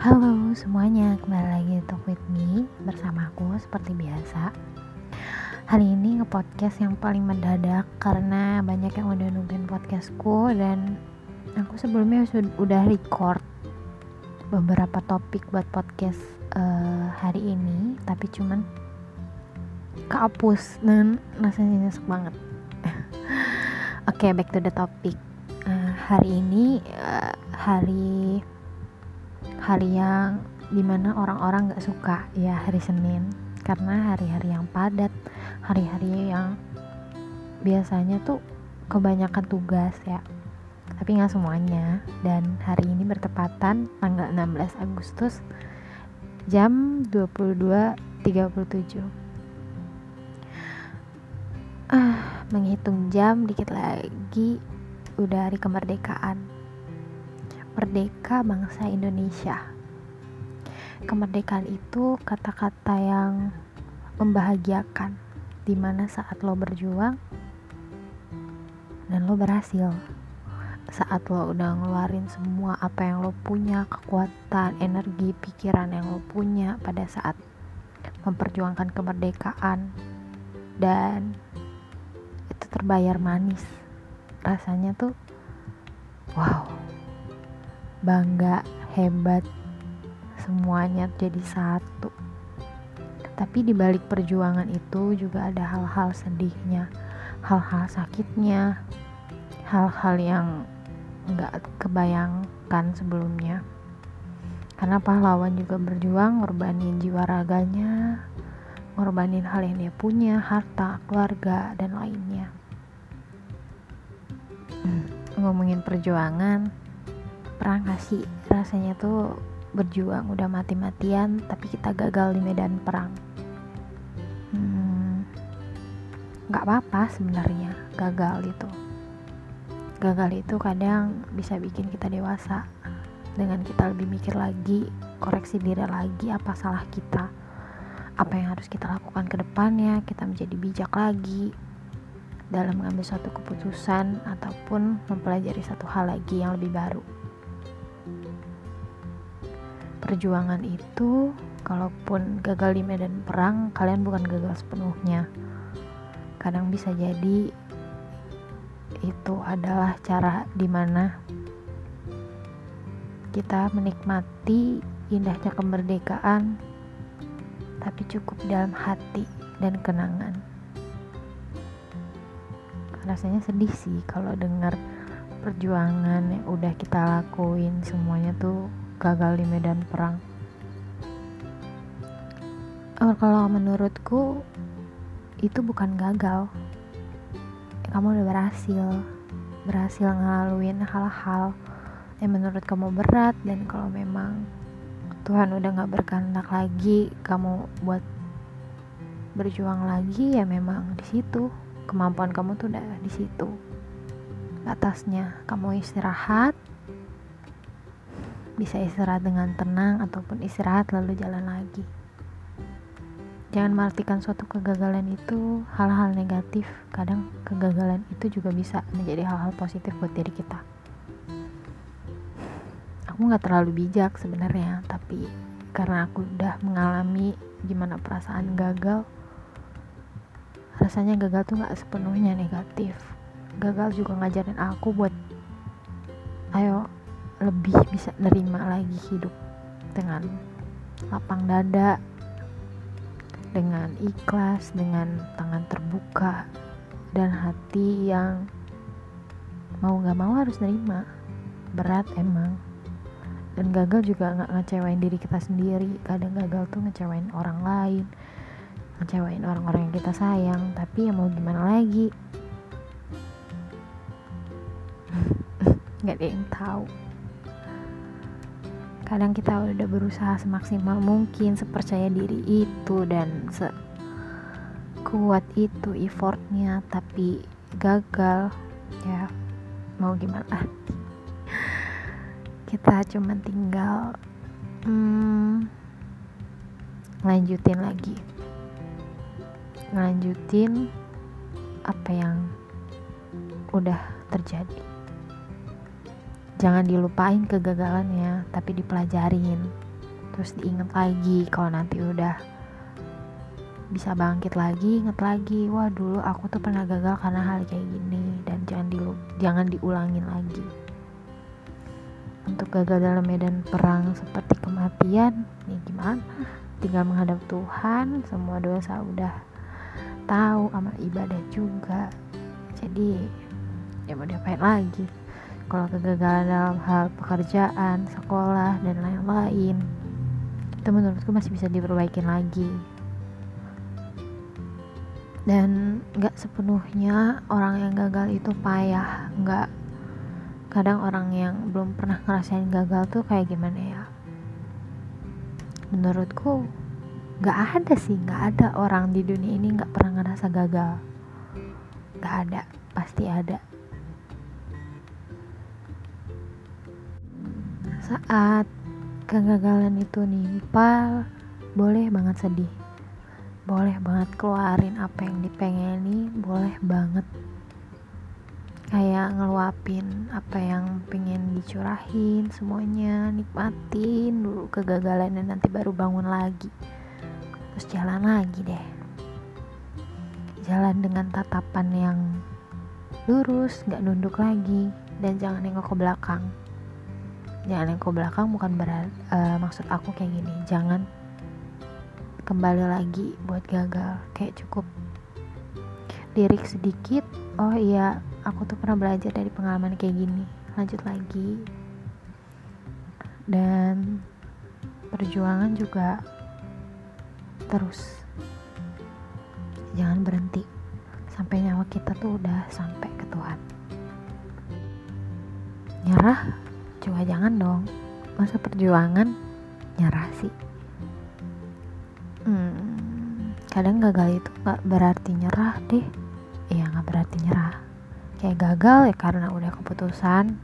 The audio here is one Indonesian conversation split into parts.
Halo semuanya, kembali lagi di Talk With Me bersama aku seperti biasa. Hari ini nge-podcast yang paling mendadak karena banyak yang udah nungguin podcastku dan aku sebelumnya sudah udah record beberapa topik buat podcast uh, hari ini tapi cuman kehapus dan rasanya nyesek banget. Oke, okay, back to the topic. Uh, Hari ini uh, hari hari yang di mana orang-orang gak suka ya hari Senin. Karena hari-hari yang padat hari-hari yang biasanya tuh kebanyakan tugas ya. Tapi nggak semuanya. Dan hari ini bertepatan tanggal 16 Agustus jam 22.37 ah menghitung jam dikit lagi udah hari kemerdekaan merdeka bangsa Indonesia. Kemerdekaan itu kata-kata yang membahagiakan, di mana saat lo berjuang dan lo berhasil. Saat lo udah ngeluarin semua apa yang lo punya, kekuatan, energi, pikiran yang lo punya pada saat memperjuangkan kemerdekaan dan itu terbayar manis. Rasanya tuh wow bangga, hebat, semuanya jadi satu. Tapi di balik perjuangan itu juga ada hal-hal sedihnya, hal-hal sakitnya, hal-hal yang nggak kebayangkan sebelumnya. Karena pahlawan juga berjuang, ngorbanin jiwa raganya, ngorbanin hal yang dia punya, harta, keluarga, dan lainnya. Hmm, ngomongin perjuangan, pernah gak sih rasanya tuh berjuang udah mati-matian tapi kita gagal di medan perang? Hmm, apa-apa sebenarnya gagal itu. Gagal itu kadang bisa bikin kita dewasa. Dengan kita lebih mikir lagi koreksi diri lagi apa salah kita? Apa yang harus kita lakukan ke depannya? Kita menjadi bijak lagi dalam mengambil suatu keputusan ataupun mempelajari satu hal lagi yang lebih baru perjuangan itu kalaupun gagal di medan perang kalian bukan gagal sepenuhnya. Kadang bisa jadi itu adalah cara di mana kita menikmati indahnya kemerdekaan tapi cukup dalam hati dan kenangan. Rasanya sedih sih kalau dengar perjuangan yang udah kita lakuin semuanya tuh gagal di medan perang? Oh, kalau menurutku itu bukan gagal. Kamu udah berhasil berhasil ngelaluin hal-hal yang menurut kamu berat dan kalau memang Tuhan udah gak berkehendak lagi kamu buat berjuang lagi ya memang di situ. Kemampuan kamu tuh udah di situ. Atasnya kamu istirahat bisa istirahat dengan tenang ataupun istirahat lalu jalan lagi. Jangan mengartikan suatu kegagalan itu hal-hal negatif. Kadang kegagalan itu juga bisa menjadi hal-hal positif buat diri kita. Aku nggak terlalu bijak sebenarnya tapi karena aku udah mengalami gimana perasaan gagal rasanya gagal tuh nggak sepenuhnya negatif. Gagal juga ngajarin aku buat ayo lebih bisa nerima lagi hidup dengan lapang dada dengan ikhlas dengan tangan terbuka dan hati yang mau gak mau harus nerima. Berat emang. Dan gagal juga nggak ngecewain diri kita sendiri. Kadang gagal tuh ngecewain orang lain ngecewain orang-orang yang kita sayang. Tapi ya mau gimana lagi? Nggak ada yang tahu kadang kita udah berusaha semaksimal mungkin sepercaya diri itu dan se kuat itu effortnya tapi gagal ya mau gimana? Kita cuma tinggal hmm, lanjutin lagi. Lanjutin apa yang udah terjadi jangan dilupain kegagalannya tapi dipelajarin. Terus diingat lagi kalau nanti udah bisa bangkit lagi inget lagi wah dulu aku tuh pernah gagal karena hal kayak gini dan jangan dilu jangan diulangin lagi. Untuk gagal dalam medan perang seperti kematian ya gimana? Tinggal menghadap Tuhan semua dosa udah tahu amal ibadah juga. Jadi ya mau diapain lagi kalau kegagalan dalam hal pekerjaan sekolah dan lain-lain itu menurutku masih bisa diperbaikin lagi. Dan nggak sepenuhnya orang yang gagal itu payah. Nggak kadang orang yang belum pernah ngerasain gagal tuh kayak gimana ya? Menurutku nggak ada sih nggak ada orang di dunia ini nggak pernah ngerasa gagal. Nggak ada pasti ada saat kegagalan itu nimpa boleh banget sedih. Boleh banget keluarin apa yang dipengeni boleh banget. Kayak ngeluapin apa yang pengen dicurahin semuanya nikmatin dulu kegagalan dan nanti baru bangun lagi. Terus jalan lagi deh. Jalan dengan tatapan yang lurus nggak nunduk lagi dan jangan nengok ke belakang jangan nengok ke belakang bukan berarti uh, maksud aku kayak gini jangan kembali lagi buat gagal kayak cukup lirik sedikit oh iya aku tuh pernah belajar dari pengalaman kayak gini lanjut lagi. Dan perjuangan juga terus jangan berhenti sampai nyawa kita tuh udah sampai ke Tuhan. Nyerah juga jangan dong. Masa perjuangan nyerah sih? Hmm, kadang gagal itu gak berarti nyerah deh. Iya gak berarti nyerah. Kayak gagal ya karena udah keputusan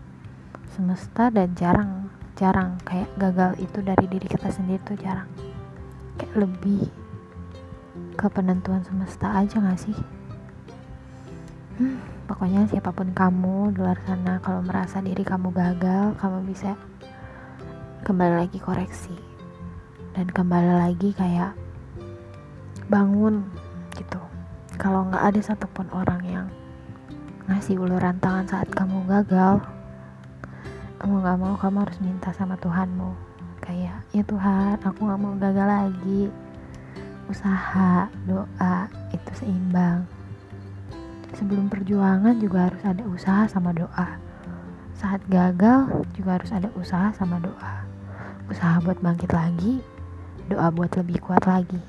semesta dan jarang jarang. Kayak gagal itu dari diri kita sendiri tuh jarang. Kayak lebih ke penentuan semesta aja gak sih? Hmm, pokoknya siapa pun kamu di luar sana kalau merasa diri kamu gagal kamu bisa kembali lagi koreksi. Dan kembali lagi kayak bangun gitu. Kalau nggak ada satupun orang yang ngasih uluran tangan saat kamu gagal kamu nggak mau kamu harus minta sama Tuhanmu. Kayak ya Tuhan aku nggak mau gagal lagi. Usaha doa itu seimbang sebelum perjuangan juga harus ada usaha sama doa. Saat gagal juga harus ada usaha sama doa. Usaha buat bangkit lagi doa buat lebih kuat lagi.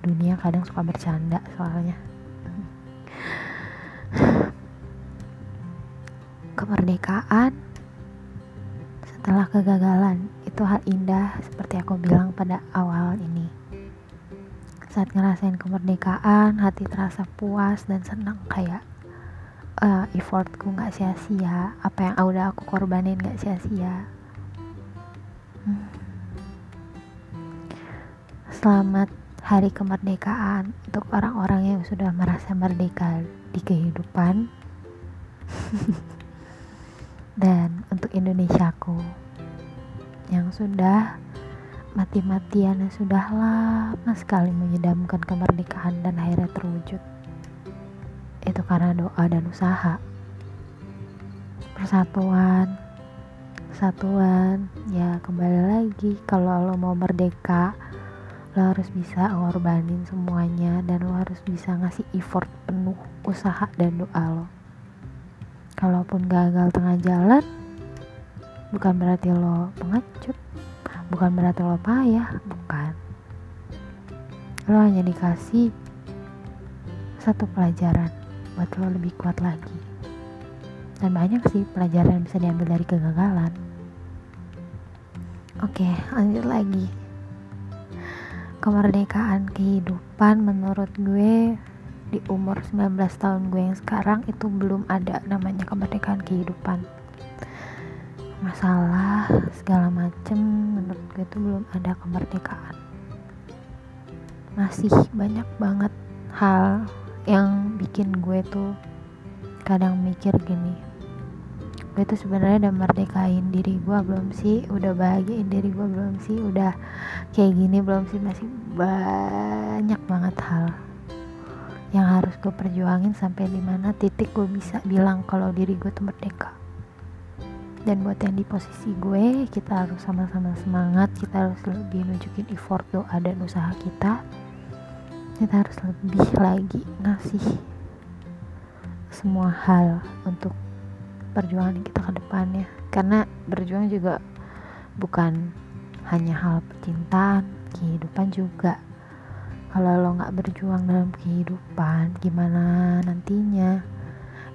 Dunia kadang suka bercanda soalnya. Kemerdekaan setelah kegagalan itu hal indah seperti aku bilang pada awal ini saat ngerasain kemerdekaan hati terasa puas dan senang kayak uh, effortku nggak sia-sia apa yang udah aku korbanin nggak sia-sia hmm. selamat hari kemerdekaan untuk orang-orang yang sudah merasa merdeka di kehidupan dan untuk Indonesiaku yang sudah mati-matian dan sudah lama sekali menyedamkan kemerdekaan dan akhirnya terwujud. Itu karena doa dan usaha. Persatuan. Kesatuan ya kembali lagi kalau lo mau merdeka lo harus bisa ngorbanin semuanya dan lo harus bisa ngasih effort penuh usaha dan doa lo. Kalaupun gagal tengah jalan bukan berarti lo pengecut bukan berarti lo payah bukan. Lo hanya dikasih satu pelajaran buat lo lebih kuat lagi. Dan banyak sih pelajaran yang bisa diambil dari kegagalan. Oke lanjut lagi. Kemerdekaan kehidupan menurut gue di umur 19 tahun gue yang sekarang itu belum ada namanya kemerdekaan kehidupan masalah segala macem menurut gue itu belum ada kemerdekaan. Masih banyak banget hal yang bikin gue tuh kadang mikir gini. Gue tuh sebenarnya udah merdekain diri gue belum sih? Udah bahagiain diri gue belum sih? Udah kayak gini belum sih? Masih banyak banget hal yang harus gue perjuangin sampai di mana titik gue bisa bilang kalau diri gue tuh merdeka dan buat yang di posisi gue kita harus sama-sama semangat kita harus lebih nunjukin effort doa dan usaha kita. Kita harus lebih lagi ngasih semua hal untuk perjuangan kita ke depannya. Karena berjuang juga bukan hanya hal percintaan kehidupan juga. Kalau lo nggak berjuang dalam kehidupan gimana nantinya?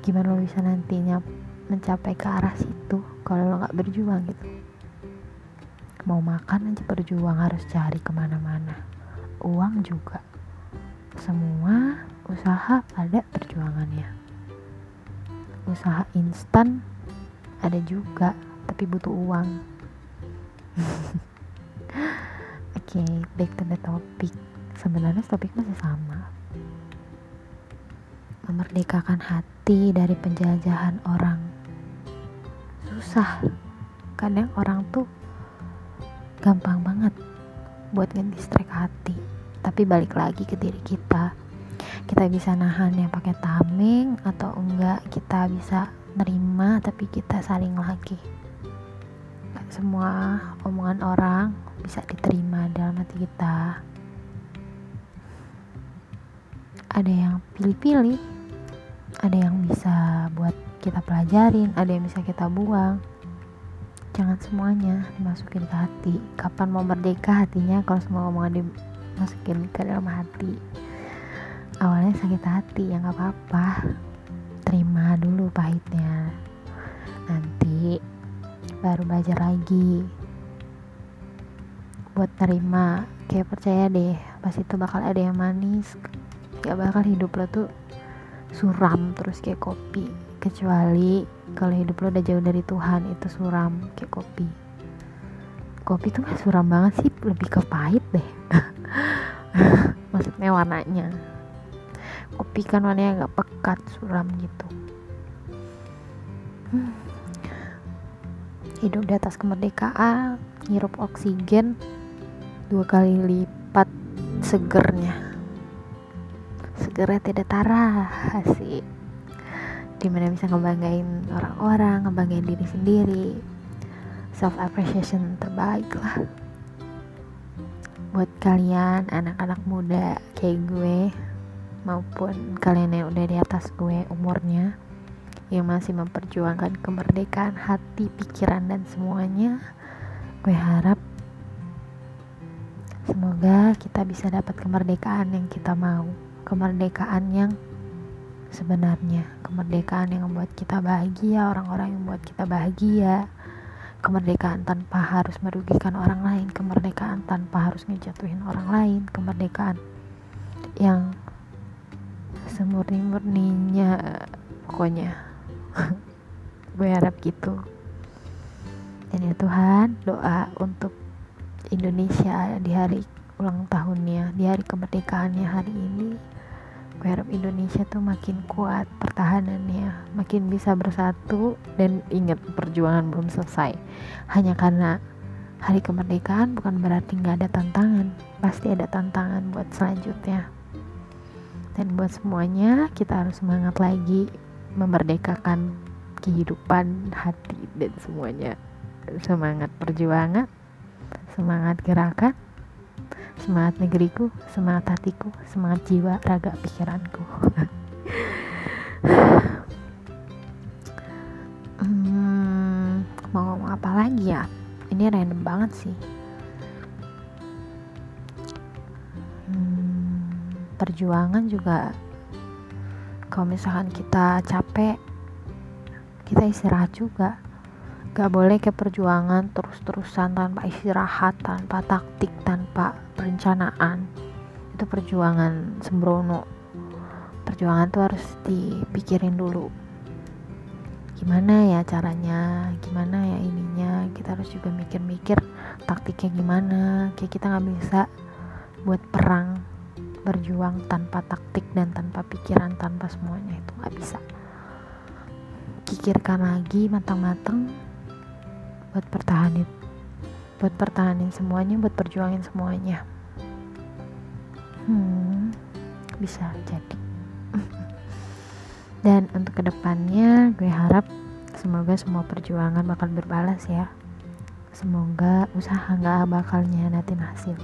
Gimana lo bisa nantinya mencapai ke arah situ kalau lo nggak berjuang gitu. Mau makan aja berjuang harus cari ke mana-mana. Uang juga. Semua usaha ada perjuangannya. Usaha instan ada juga tapi butuh uang. Oke okay, back to the topic. Sebenarnya topik masih sama. Memerdekakan hati dari penjajahan orang susah. Kadang orang tuh gampang banget buat nge-distract hati. Tapi balik lagi ke diri kita. Kita bisa nahan yang pakai tameng atau enggak kita bisa nerima tapi kita saling lagi. Gak semua omongan orang bisa diterima dalam hati kita. Ada yang pilih-pilih ada yang bisa buat kita pelajarin ada yang bisa kita buang. Jangan semuanya dimasukin ke hati. Kapan mau merdeka hatinya kalau semua omongan dimasukin ke dalam hati? Awalnya sakit hati ya nggak apa-apa. Terima dulu pahitnya. Nanti baru belajar lagi. Buat terima kayak percaya deh pasti itu bakal ada yang manis. Gak bakal hidup lo tuh suram terus kayak kopi kecuali kalau hidup lo udah jauh dari Tuhan itu suram kayak kopi. Kopi tuh gak suram banget sih lebih ke pahit deh. Maksudnya warnanya. Kopi kan warnanya agak pekat suram gitu. Hmm. hidup di atas kemerdekaan ngirup oksigen dua kali lipat segernya. Segernya tidak tara asik di mana bisa ngebanggain orang-orang ngebanggain diri sendiri. Self appreciation terbaik lah. Buat kalian anak-anak muda kayak gue maupun kalian yang udah di atas gue umurnya yang masih memperjuangkan kemerdekaan hati, pikiran dan semuanya gue harap semoga kita bisa dapat kemerdekaan yang kita mau. Kemerdekaan yang sebenarnya. Kemerdekaan yang membuat kita bahagia orang-orang yang membuat kita bahagia. Kemerdekaan tanpa harus merugikan orang lain. Kemerdekaan tanpa harus ngejatuhin orang lain. Kemerdekaan yang semurni-murninya pokoknya. Gue harap gitu. Dan ya Tuhan doa untuk Indonesia di hari ulang tahunnya di hari kemerdekaannya hari ini gue Indonesia tuh makin kuat pertahanannya makin bisa bersatu dan ingat perjuangan belum selesai. Hanya karena hari kemerdekaan bukan berarti nggak ada tantangan. Pasti ada tantangan buat selanjutnya. Dan buat semuanya kita harus semangat lagi memerdekakan kehidupan hati dan semuanya. Semangat perjuangan semangat gerakan semangat negeriku, semangat hatiku, semangat jiwa, raga, pikiranku. hmm, mau ngomong apa lagi ya? Ini random banget sih. Hmm, perjuangan juga kalau misalkan kita capek kita istirahat juga gak boleh ke perjuangan terus-terusan tanpa istirahat tanpa taktik tanpa perencanaan. Itu perjuangan sembrono. Perjuangan tuh harus dipikirin dulu. Gimana ya caranya? Gimana ya ininya? Kita harus juga mikir-mikir taktiknya gimana. Kayak kita nggak bisa buat perang berjuang tanpa taktik dan tanpa pikiran tanpa semuanya. Itu nggak bisa. Pikirkan lagi matang-matang buat pertahanin buat pertahanin semuanya buat perjuangin semuanya. Hmm bisa jadi. Dan untuk ke depannya gue harap semoga semua perjuangan bakal berbalas ya. Semoga usaha nggak bakal nyianatin hasil.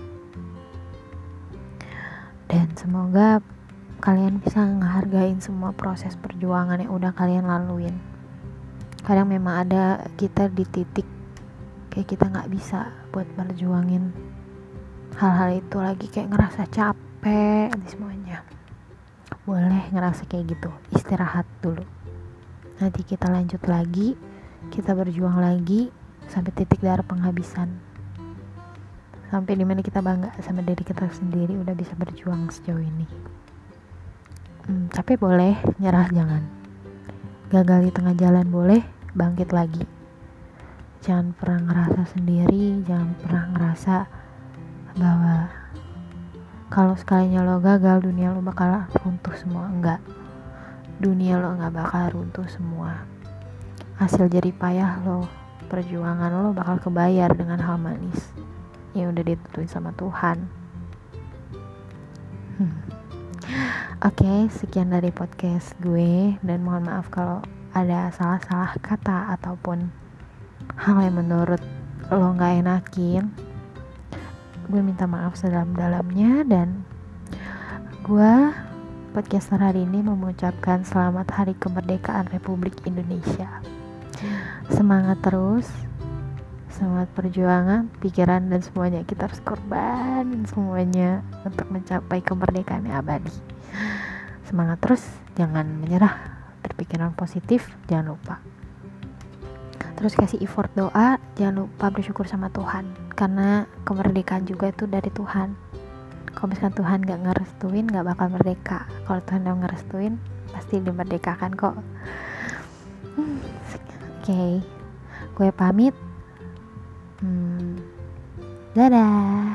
Dan semoga kalian bisa ngehargain semua proses perjuangan yang udah kalian laluin. Kadang memang ada kita di titik kayak kita nggak bisa buat berjuangin hal-hal itu lagi kayak ngerasa capek di semuanya. Boleh ngerasa kayak gitu istirahat dulu. Nanti kita lanjut lagi kita berjuang lagi sampai titik darah penghabisan. Sampai di mana kita bangga sama diri kita sendiri udah bisa berjuang sejauh ini. Hmm, tapi boleh nyerah jangan. Gagal di tengah jalan boleh bangkit lagi jangan pernah ngerasa sendiri jangan pernah ngerasa bahwa kalau sekalinya lo gagal dunia lo bakal runtuh semua. Enggak. Dunia lo nggak bakal runtuh semua. Hasil jadi payah lo perjuangan lo bakal kebayar dengan hal manis yang udah ditentuin sama Tuhan. Hmm. oke okay, sekian dari podcast gue dan mohon maaf kalau ada salah-salah kata ataupun hal yang menurut lo nggak enakin gue minta maaf sedalam-dalamnya dan gue podcaster hari ini mengucapkan selamat hari kemerdekaan Republik Indonesia. Semangat terus semangat perjuangan pikiran dan semuanya. Kita harus korban semuanya untuk mencapai kemerdekaan yang abadi. Semangat terus jangan menyerah. Berpikiran positif jangan lupa terus kasih effort doa jangan lupa bersyukur sama Tuhan. Karena kemerdekaan juga itu dari Tuhan. Kalau misalkan Tuhan gak ngerestuin gak bakal merdeka. Kalau Tuhan udah ngerestuin pasti dimerdekakan kok. Oke okay. gue pamit. Hmm, dadah